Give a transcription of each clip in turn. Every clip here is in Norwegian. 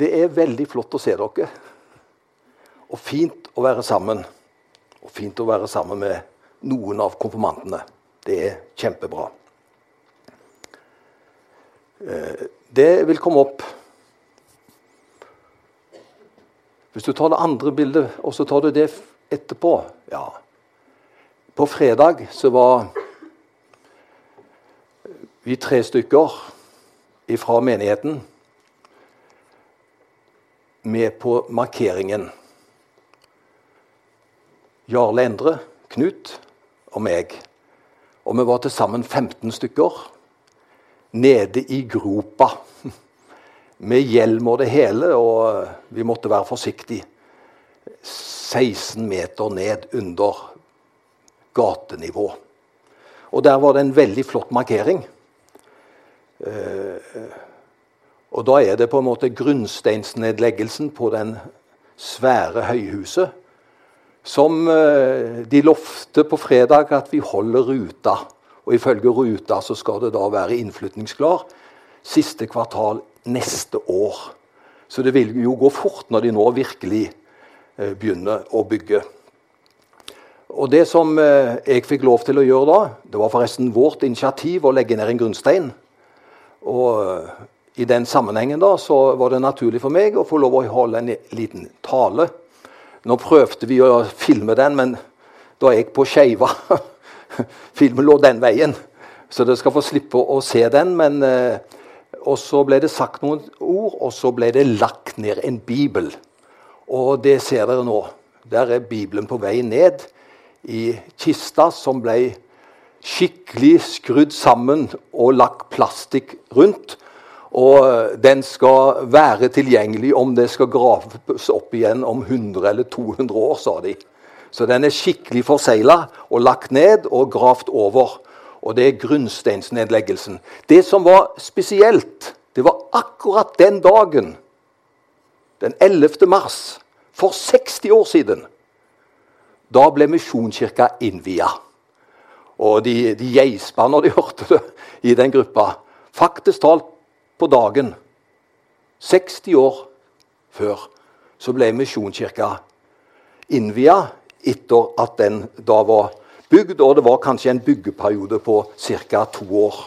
Det er veldig flott å se dere. Og fint å være sammen. Og fint å være sammen med noen av konfirmantene. Det er kjempebra. Eh, det vil komme opp Hvis du tar det andre bildet, og så tar du det etterpå ja. På fredag så var vi tre stykker fra menigheten med på markeringen. Jarle Endre, Knut og meg. Og vi var til sammen 15 stykker nede i gropa. Med hjelm og det hele, og vi måtte være forsiktige. 16 meter ned under gatenivå. Og der var det en veldig flott markering. Eh, og da er det på en måte grunnsteinsnedleggelsen på den svære høyhuset som eh, de lovte på fredag at vi holder ruta. Og ifølge ruta så skal det da være innflytningsklar siste kvartal neste år. Så det vil jo gå fort når de nå virkelig eh, begynner å bygge. Og Det som eh, jeg fikk lov til å gjøre da, det var forresten vårt initiativ å legge ned en grunnstein. Og i den sammenhengen da, så var det naturlig for meg å få lov å holde en liten tale. Nå prøvde vi å filme den, men da er jeg på skeiva. Filmen lå den veien, så dere skal få slippe å se den. men... Eh, og så ble det sagt noen ord, og så ble det lagt ned en bibel. Og det ser dere nå. Der er Bibelen på vei ned i kista, som ble skikkelig skrudd sammen og lagt plastikk rundt. Og den skal være tilgjengelig om det skal graves opp igjen om 100 eller 200 år, sa de. Så den er skikkelig forsegla og lagt ned og gravd over. Og det er grunnsteinsnedleggelsen. Det som var spesielt, det var akkurat den dagen, den 11. mars, for 60 år siden. Da ble Misjonskirka innvia. Og de, de geispa når de hørte det i den gruppa. Faktisk talt på dagen, 60 år før, så ble Misjonskirka innvia etter at den da var bygd. Og det var kanskje en byggeperiode på ca. to år.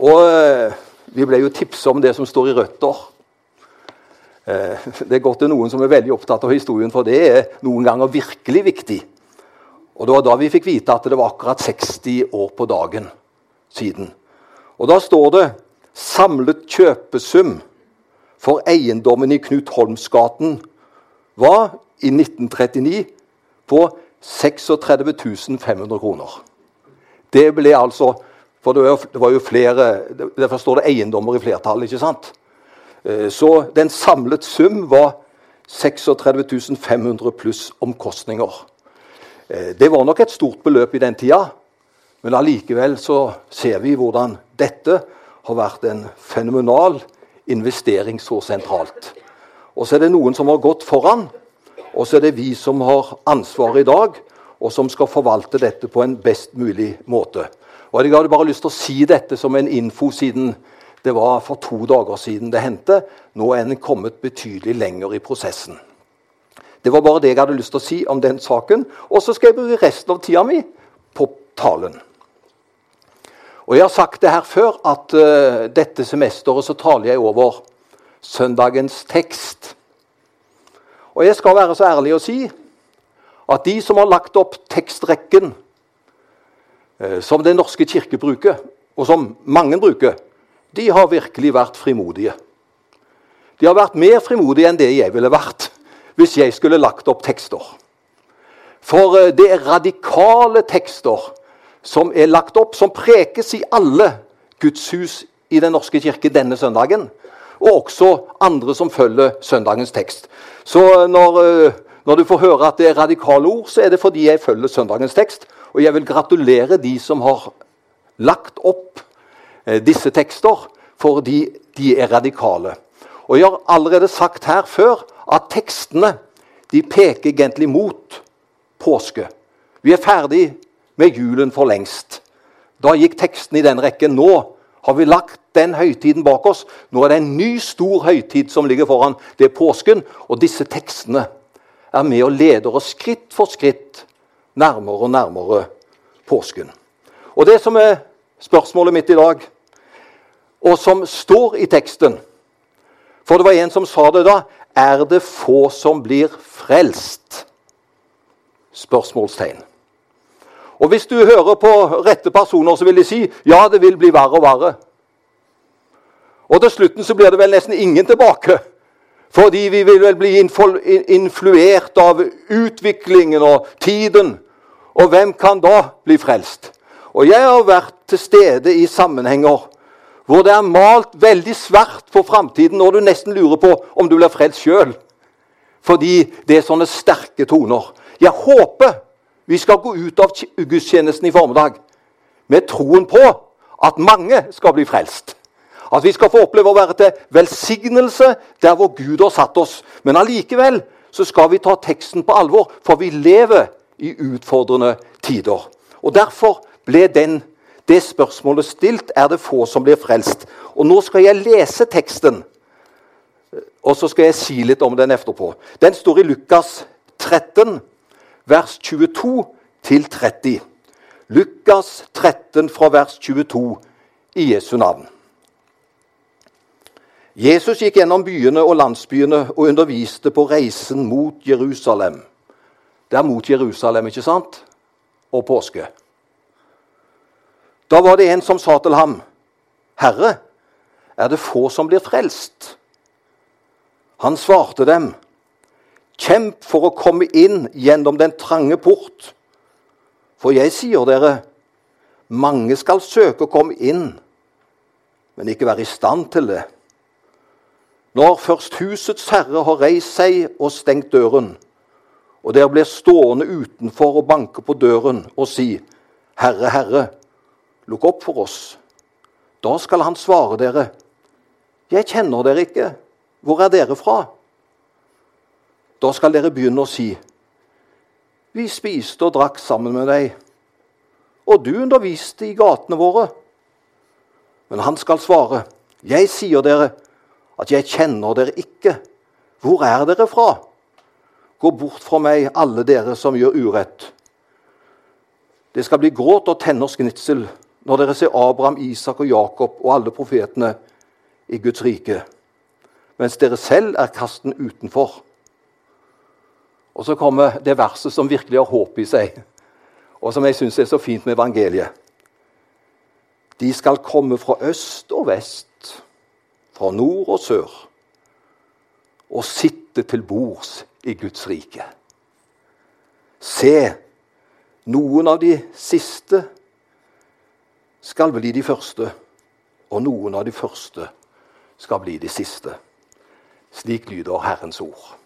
Og eh, vi ble jo tipsa om det som står i røtter. Eh, det er godt det er noen som er veldig opptatt av historien, for det er noen ganger virkelig viktig. Og Det var da vi fikk vite at det var akkurat 60 år på dagen siden. Og Da står det Samlet kjøpesum for eiendommen i Knut Holmsgaten var i 1939 på 36 500 kroner. Det ble altså For det var jo flere Derfor står det eiendommer i flertall, ikke sant? Eh, så den samlet sum var 36 500 pluss omkostninger. Eh, det var nok et stort beløp i den tida, men allikevel så ser vi hvordan dette har vært en fenomenal investering så sentralt. Og så er det noen som har gått foran, og så er det vi som har ansvaret i dag, og som skal forvalte dette på en best mulig måte. Og Jeg hadde bare lyst til å si dette som en info, siden det var for to dager siden det hendte. Nå er en kommet betydelig lenger i prosessen. Det var bare det jeg hadde lyst til å si om den saken. Og så skal jeg bruke resten av tida mi på talen. Og Jeg har sagt det her før, at uh, dette semesteret så taler jeg over søndagens tekst. Og jeg skal være så ærlig å si at de som har lagt opp tekstrekken uh, som Den norske kirke bruker, og som mange bruker, de har virkelig vært frimodige. De har vært mer frimodige enn det jeg ville vært hvis jeg skulle lagt opp tekster. For uh, det er radikale tekster som er lagt opp, som prekes i alle gudshus i Den norske kirke denne søndagen. Og også andre som følger søndagens tekst. Så når, eh, når, du får høre at det er radikale ord, så er det fordi jeg følger søndagens tekst. Og jeg vil gratulere de som har lagt opp eh, disse tekster, fordi de er radikale. Og jeg har allerede sagt her før at tekstene de peker egentlig mot påske. Vi er ferdig med julen for lengst. Da gikk teksten i den rekken. Nå har vi lagt den høytiden bak oss. Nå er det en ny, stor høytid som ligger foran. Det er påsken. Og disse tekstene er med og leder oss skritt for skritt nærmere og nærmere påsken. Og det som er spørsmålet mitt i dag, og som står i teksten For det var en som sa det da Er det få som blir frelst? Spørsmålstegn. Og Hvis du hører på rette personer, så vil de si ja, det vil bli verre og verre. Og til slutten så blir det vel nesten ingen tilbake. Fordi vi vil vel bli influert av utviklingen og tiden. Og hvem kan da bli frelst? Og jeg har vært til stede i sammenhenger hvor det er malt veldig svært for framtiden, og du nesten lurer på om du blir frelst sjøl. Fordi det er sånne sterke toner. Jeg håper vi skal gå ut av gudstjenesten i formiddag med troen på at mange skal bli frelst. At vi skal få oppleve å være til velsignelse der hvor Gud har satt oss. Men allikevel så skal vi ta teksten på alvor, for vi lever i utfordrende tider. Og Derfor ble den, det spørsmålet stilt er det få som blir frelst. Og Nå skal jeg lese teksten, og så skal jeg si litt om den etterpå. Den står i Lukas 13, vers 22 til 30. Lukas 13 fra vers 22 i Jesu navn. Jesus gikk gjennom byene og landsbyene og underviste på reisen mot Jerusalem. Det er mot Jerusalem, ikke sant? Og påske. Da var det en som sa til ham, 'Herre, er det få som blir frelst?' Han svarte dem, 'Kjemp for å komme inn gjennom den trange port.' For jeg sier dere, mange skal søke å komme inn, men ikke være i stand til det. Når først husets herre har reist seg og stengt døren, og dere blir stående utenfor og banke på døren og si, Herre, Herre, lukk opp for oss. Da skal han svare dere, Jeg kjenner dere ikke. Hvor er dere fra? Da skal dere begynne å si, Vi spiste og drakk sammen med deg, og du underviste i gatene våre. Men han skal svare, Jeg sier dere, at jeg kjenner dere ikke. Hvor er dere fra? Gå bort fra meg, alle dere som gjør urett. Det skal bli gråt og tenners gnitsel når dere ser Abraham, Isak og Jakob og alle profetene i Guds rike, mens dere selv er kasten utenfor. Og så kommer det verset som virkelig har håp i seg, og som jeg syns er så fint med evangeliet. De skal komme fra øst og vest fra nord og sør og sitte til bords i Guds rike. Se, noen av de siste skal bli de første, og noen av de første skal bli de siste. Slik lyder Herrens ord.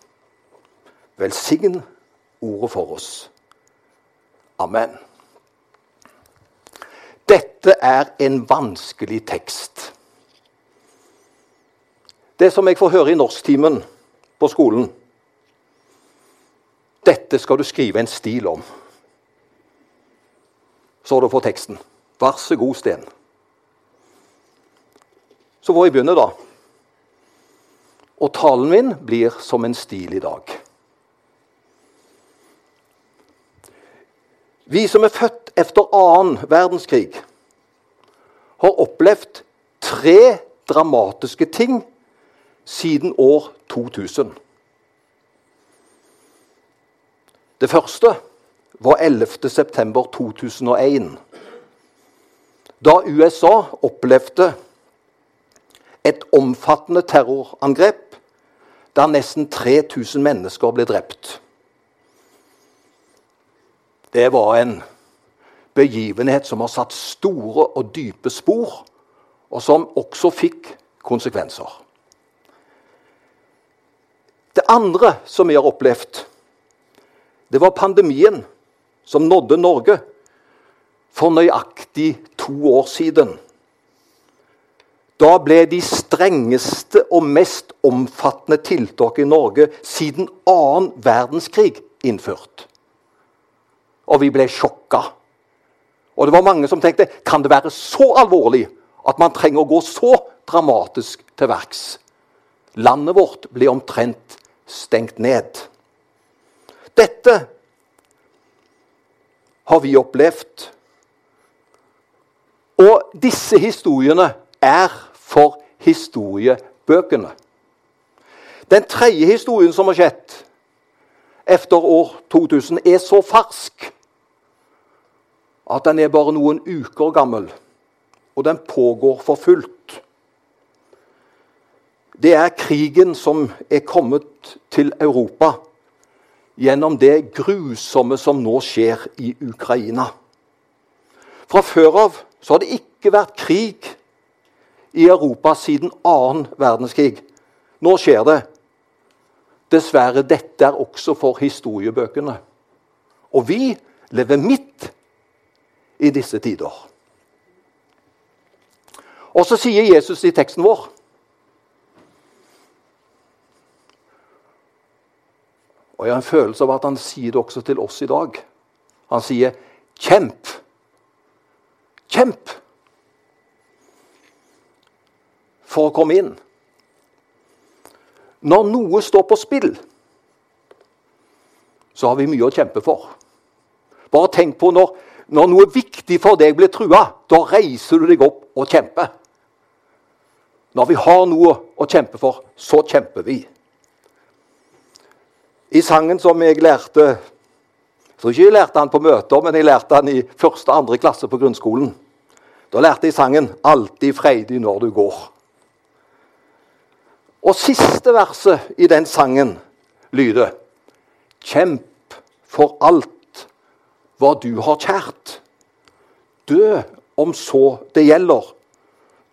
Velsign ordet for oss. Amen. Dette er en vanskelig tekst. Det som jeg får høre i norsktimen på skolen Dette skal du skrive en stil om. Så du får teksten. Vær så god, Sten. Så får jeg begynne, da. Og talen min blir som en stil i dag. Vi som er født etter annen verdenskrig, har opplevd tre dramatiske ting siden år 2000. Det første var 11.9.2001. Da USA opplevde et omfattende terrorangrep der nesten 3000 mennesker ble drept. Det var en begivenhet som har satt store og dype spor, og som også fikk konsekvenser. Det andre som vi har opplevd, det var pandemien som nådde Norge for nøyaktig to år siden. Da ble de strengeste og mest omfattende tiltak i Norge siden annen verdenskrig innført. Og vi ble sjokka. Og det var mange som tenkte kan det være så alvorlig at man trenger å gå så dramatisk til verks. Landet vårt blir omtrent stengt ned. Dette har vi opplevd. Og disse historiene er for historiebøkene. Den tredje historien som har skjedd etter år 2000, er så fersk at den er bare noen uker gammel. Og den pågår for fullt. Det er krigen som er kommet til Europa gjennom det grusomme som nå skjer i Ukraina. Fra før av så har det ikke vært krig i Europa siden annen verdenskrig. Nå skjer det. Dessverre, dette er også for historiebøkene. Og vi lever midt i disse tider. Og så sier Jesus i teksten vår Og jeg har en følelse av at han sier det også til oss i dag. Han sier 'kjemp'. Kjemp for å komme inn. Når noe står på spill, så har vi mye å kjempe for. Bare tenk på når, når noe viktig for deg blir trua. Da reiser du deg opp og kjemper. Når vi har noe å kjempe for, så kjemper vi. I sangen som jeg lærte Jeg tror ikke jeg lærte den på møter, men jeg lærte den i første og andre klasse på grunnskolen. Da lærte jeg sangen 'Alltid freidig når du går'. Og siste verset i den sangen lyder Kjemp for alt hva du har kjært. Dø om så det gjelder.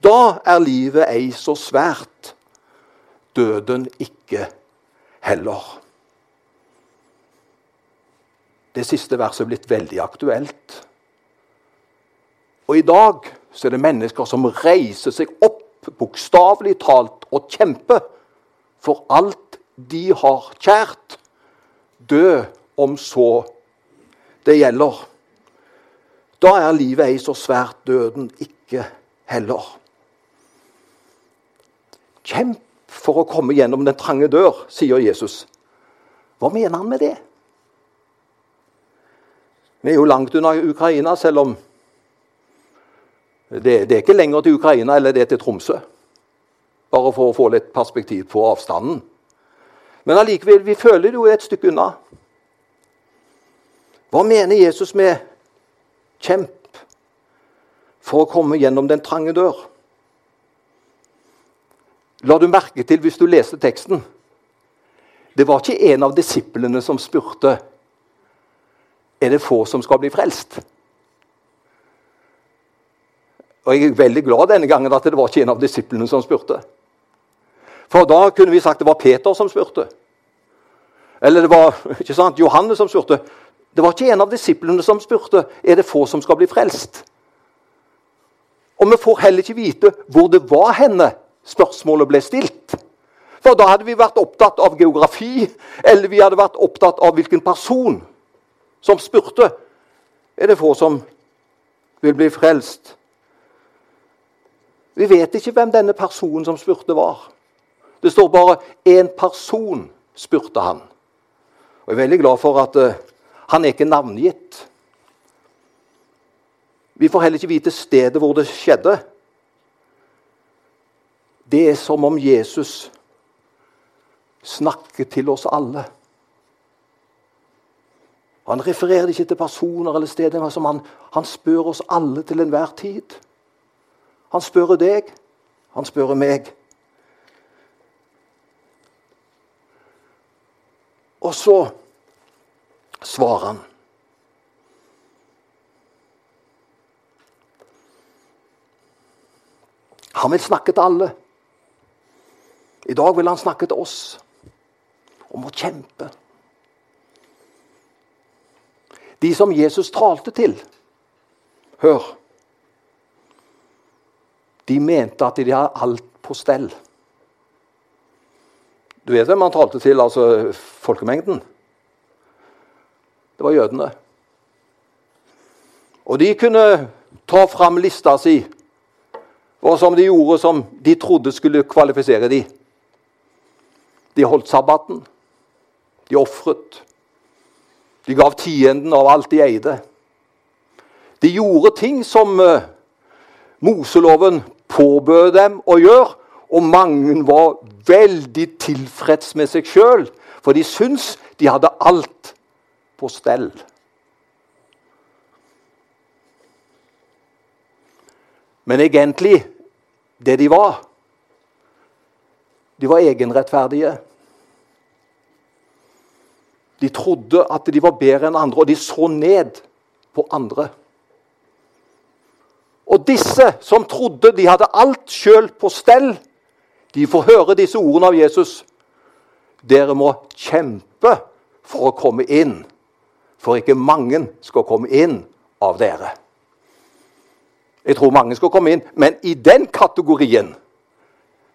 Da er livet ei så svært. Døden ikke heller. Det siste verset er blitt veldig aktuelt. Og i dag så er det mennesker som reiser seg opp, bokstavelig talt, og kjempe for alt de har kjært. Dø om så det gjelder. Da er livet ei så svært døden ikke heller. Kjemp for å komme gjennom den trange dør, sier Jesus. Hva mener han med det? Vi er jo langt unna Ukraina, selv om det, det, er ikke lenger til Ukraina eller det er til Tromsø. Bare for å få litt perspektiv på avstanden. Men allikevel, vi føler det jo et stykke unna. Hva mener Jesus med 'kjemp' for å komme gjennom den trange dør? La du merke til, hvis du leste teksten Det var ikke en av disiplene som spurte er det få som skal bli frelst. Og Jeg er veldig glad denne gangen at det var ikke en av disiplene som spurte. For da kunne vi sagt det var Peter som spurte. Eller det var ikke sant, Johannes som spurte. Det var ikke en av disiplene som spurte er det få som skal bli frelst. Og vi får heller ikke vite hvor det var henne spørsmålet ble stilt. For da hadde vi vært opptatt av geografi, eller vi hadde vært opptatt av hvilken person som spurte. Er det få som vil bli frelst? Vi vet ikke hvem denne personen som spurte, var. Det står bare 'én person', spurte han. Og Jeg er veldig glad for at uh, han er ikke navngitt. Vi får heller ikke vite stedet hvor det skjedde. Det er som om Jesus snakker til oss alle. Han refererer ikke til personer eller steder, men han, han spør oss alle til enhver tid. Han spør deg, han spør meg. Og så svarer han. Han vil snakke til alle. I dag vil han snakke til oss om å kjempe. De som Jesus talte til, hør De mente at de hadde alt på stell. Du vet hvem han talte til, altså folkemengden? Det var jødene. Og de kunne ta fram lista si og som de gjorde som de trodde skulle kvalifisere de. De holdt sabbaten. De ofret. De gav tienden av alt de eide. De gjorde ting som uh, Moseloven påbød dem å gjøre, og mange var veldig tilfreds med seg sjøl, for de syntes de hadde alt på stell. Men egentlig, det de var De var egenrettferdige. De trodde at de var bedre enn andre, og de så ned på andre. Og disse som trodde de hadde alt sjøl på stell, de får høre disse ordene av Jesus. Dere må kjempe for å komme inn, for ikke mange skal komme inn av dere. Jeg tror mange skal komme inn, men i den kategorien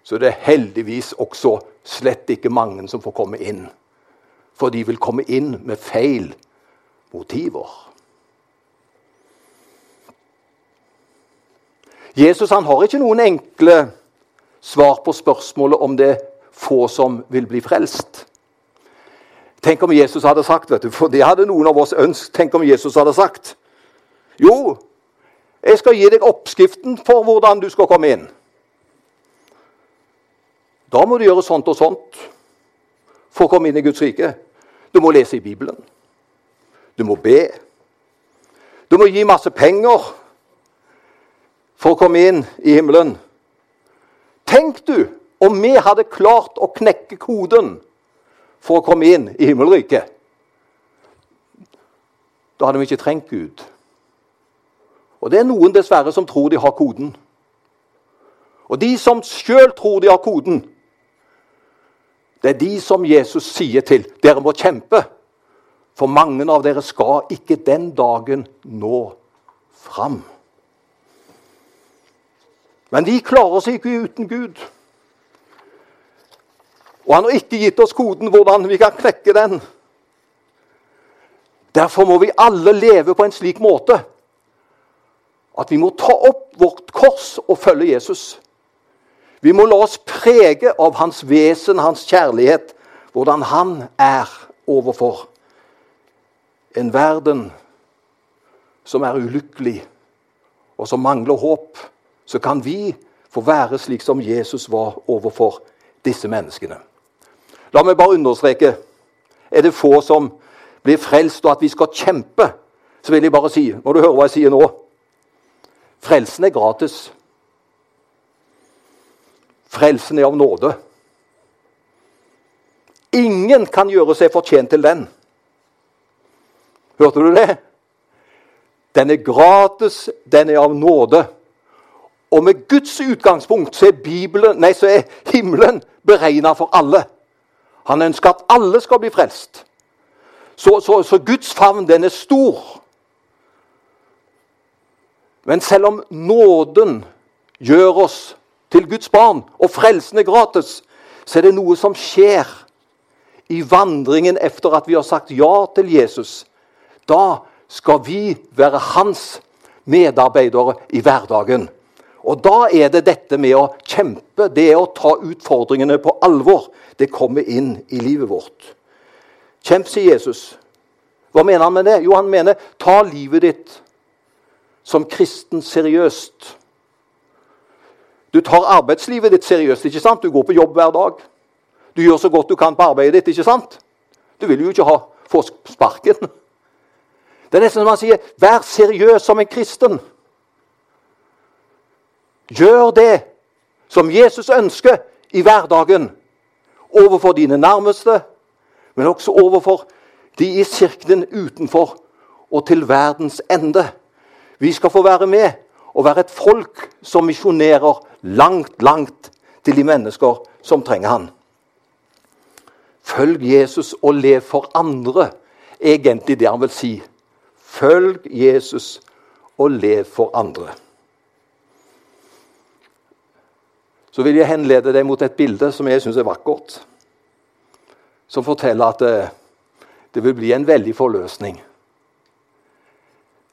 så er det heldigvis også slett ikke mange som får komme inn. For de vil komme inn med feil motiver. Jesus han har ikke noen enkle svar på spørsmålet om det er få som vil bli frelst. Tenk om Jesus hadde sagt, vet du, for det hadde noen av oss ønsket. Tenk om Jesus hadde sagt Jo, jeg skal gi deg oppskriften for hvordan du skal komme inn. Da må du gjøre sånt og sånt for å komme inn i Guds rike. Du må lese i Bibelen. Du må be. Du må gi masse penger for å komme inn i himmelen. Tenk du om vi hadde klart å knekke koden for å komme inn i himmelriket. Da hadde vi ikke trengt Gud. Og det er noen dessverre som tror de har koden. Og de som sjøl tror de har koden, det er de som Jesus sier til dere må kjempe. For mange av dere skal ikke den dagen nå fram. Men vi klarer oss ikke uten Gud. Og han har ikke gitt oss koden hvordan vi kan knekke den. Derfor må vi alle leve på en slik måte at vi må ta opp vårt kors og følge Jesus. Vi må la oss prege av hans vesen, hans kjærlighet, hvordan han er overfor en verden som er ulykkelig, og som mangler håp. Så kan vi få være slik som Jesus var overfor disse menneskene. La meg bare understreke er det få som blir frelst, og at vi skal kjempe, så vil jeg bare si Må du høre hva jeg sier nå? Frelsen er gratis. Frelsen er av nåde. Ingen kan gjøre seg fortjent til den. Hørte du det? Den er gratis, den er av nåde. Og med Guds utgangspunkt så er, Bibelen, nei, så er himmelen beregna for alle. Han ønsker at alle skal bli frelst. Så, så, så Guds favn, den er stor. Men selv om nåden gjør oss til Guds barn, og frelsen er gratis, så er det noe som skjer i vandringen etter at vi har sagt ja til Jesus. Da skal vi være hans medarbeidere i hverdagen. Og da er det dette med å kjempe, det er å ta utfordringene på alvor. Det kommer inn i livet vårt. Kjemp, sier Jesus. Hva mener han med det? Jo, han mener ta livet ditt som kristen seriøst. Du tar arbeidslivet ditt seriøst. ikke sant? Du går på jobb hver dag. Du gjør så godt du kan på arbeidet ditt. ikke sant? Du vil jo ikke ha, få sparken. Det er nesten som han sier vær seriøs som en kristen. Gjør det som Jesus ønsker i hverdagen. Overfor dine nærmeste, men også overfor de i sirkelen utenfor og til verdens ende. Vi skal få være med og være et folk som misjonerer langt, langt til de mennesker som trenger han. Følg Jesus og lev for andre, egentlig det han vil si. Følg Jesus og lev for andre. Så vil jeg henlede deg mot et bilde som jeg syns er vakkert. Som forteller at det, eh, det vil bli en veldig forløsning.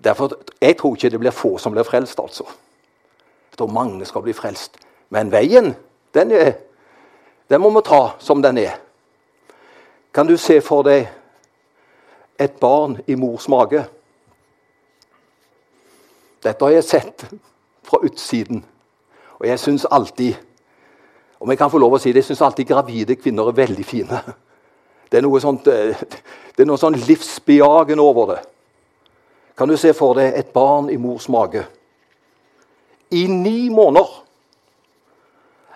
Derfor, Jeg tror ikke det blir få som blir frelst, altså. Jeg tror mange skal bli frelst. Men veien, den, er, den må vi ta som den er. Kan du se for deg et barn i mors mage? Dette har jeg sett fra utsiden. Og jeg syns alltid om jeg kan få lov å si det, jeg syns alltid gravide kvinner er veldig fine. Det er noe sånt, eh, det er noe sånn livsbejagende over det. Kan du se for deg et barn i mors mage? I ni måneder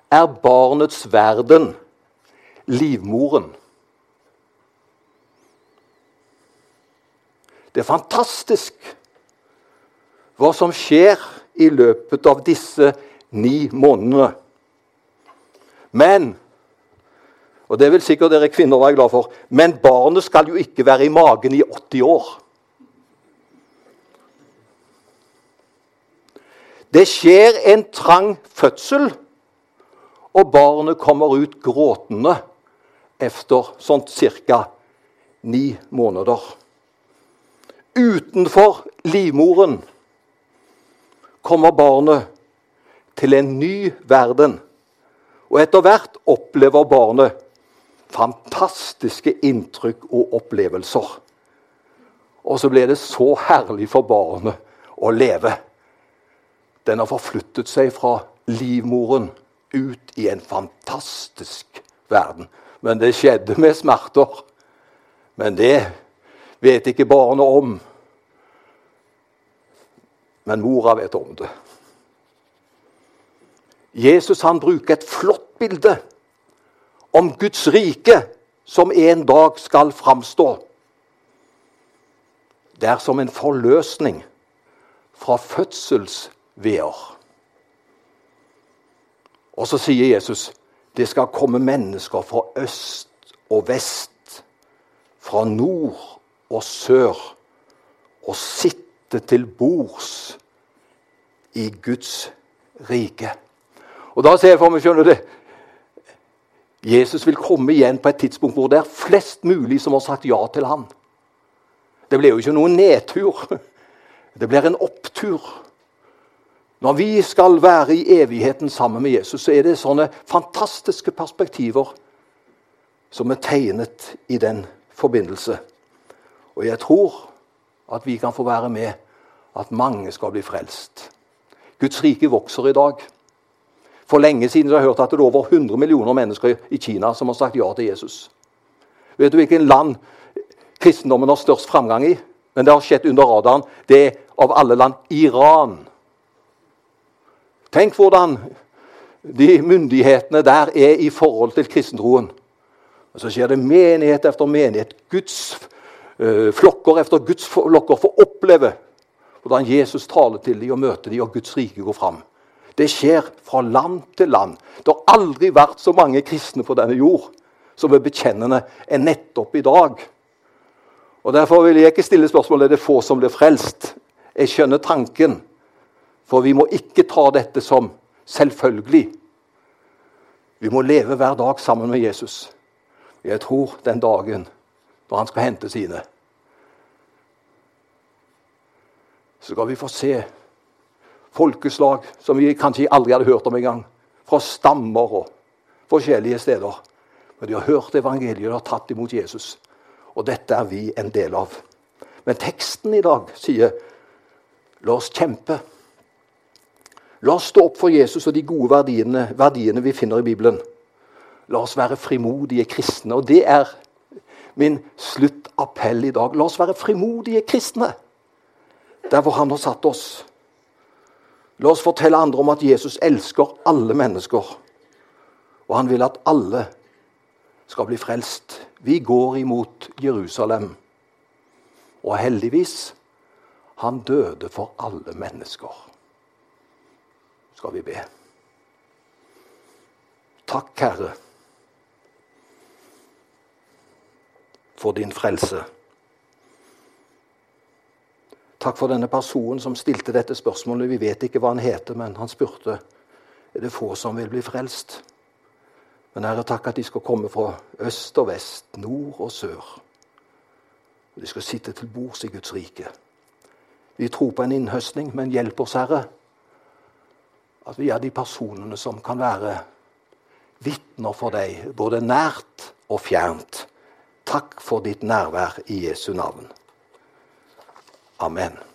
er barnets verden livmoren. Det er fantastisk hva som skjer i løpet av disse ni månedene. Men og det vil sikkert dere kvinner være glad for, men barnet skal jo ikke være i magen i 80 år. Det skjer en trang fødsel, og barnet kommer ut gråtende etter sånn ca. ni måneder. Utenfor livmoren kommer barnet til en ny verden. Og etter hvert opplever barnet fantastiske inntrykk og opplevelser. Og så blir det så herlig for barnet å leve. Den har forflyttet seg fra livmoren ut i en fantastisk verden. Men det skjedde med smerter. Men det vet ikke barnet om. Men mora vet om det. Jesus han bruker et flott bilde om Guds rike som en dag skal framstå. Det er som en forløsning fra fødselsveer. Og så sier Jesus det skal komme mennesker fra øst og vest, fra nord og sør, og sitte til bords i Guds rike. Og da ser jeg for meg, skjønner det, Jesus vil komme igjen på et tidspunkt hvor det er flest mulig som har sagt ja til ham. Det blir jo ikke noen nedtur. Det blir en opptur. Når vi skal være i evigheten sammen med Jesus, så er det sånne fantastiske perspektiver som er tegnet i den forbindelse. Og jeg tror at vi kan få være med at mange skal bli frelst. Guds rike vokser i dag. For lenge siden har jeg hørt at det er over 100 millioner mennesker i Kina som har sagt ja til Jesus. Vet du hvilken land kristendommen har størst framgang i? Men det har skjedd under radaren. Det er av alle land Iran. Tenk hvordan de myndighetene der er i forhold til kristentroen. Og Så skjer det menighet efter menighet. Guds øh, flokker efter Guds flokker får oppleve hvordan Jesus taler til dem og møter dem, og Guds rike går fram. Det skjer fra land til land. Det har aldri vært så mange kristne på denne jord som er bekjennende enn nettopp i dag. Og Derfor vil jeg ikke stille spørsmålet er det få som blir frelst. Jeg skjønner tanken, for vi må ikke ta dette som selvfølgelig. Vi må leve hver dag sammen med Jesus. Jeg tror den dagen når han skal hente sine, så skal vi få se folkeslag som vi kanskje aldri hadde hørt om engang. Fra stammer og forskjellige steder. Men de har hørt evangeliet og har tatt imot Jesus. Og dette er vi en del av. Men teksten i dag sier la oss kjempe. La oss stå opp for Jesus og de gode verdiene, verdiene vi finner i Bibelen. La oss være frimodige kristne. Og det er min sluttappell i dag. La oss være frimodige kristne der hvor han har satt oss. La oss fortelle andre om at Jesus elsker alle mennesker. Og han vil at alle skal bli frelst. Vi går imot Jerusalem. Og heldigvis han døde for alle mennesker. Skal vi be. Takk, Herre, for din frelse. Takk for denne personen som stilte dette spørsmålet. Vi vet ikke hva han heter, men han spurte er det få som vil bli frelst. Men Herre, takk at de skal komme fra øst og vest, nord og sør. Og de skal sitte til bords i Guds rike. Vi tror på en innhøstning, men hjelp oss, Herre, At vi er de personene som kan være vitner for deg, både nært og fjernt. Takk for ditt nærvær i Jesu navn. Amen.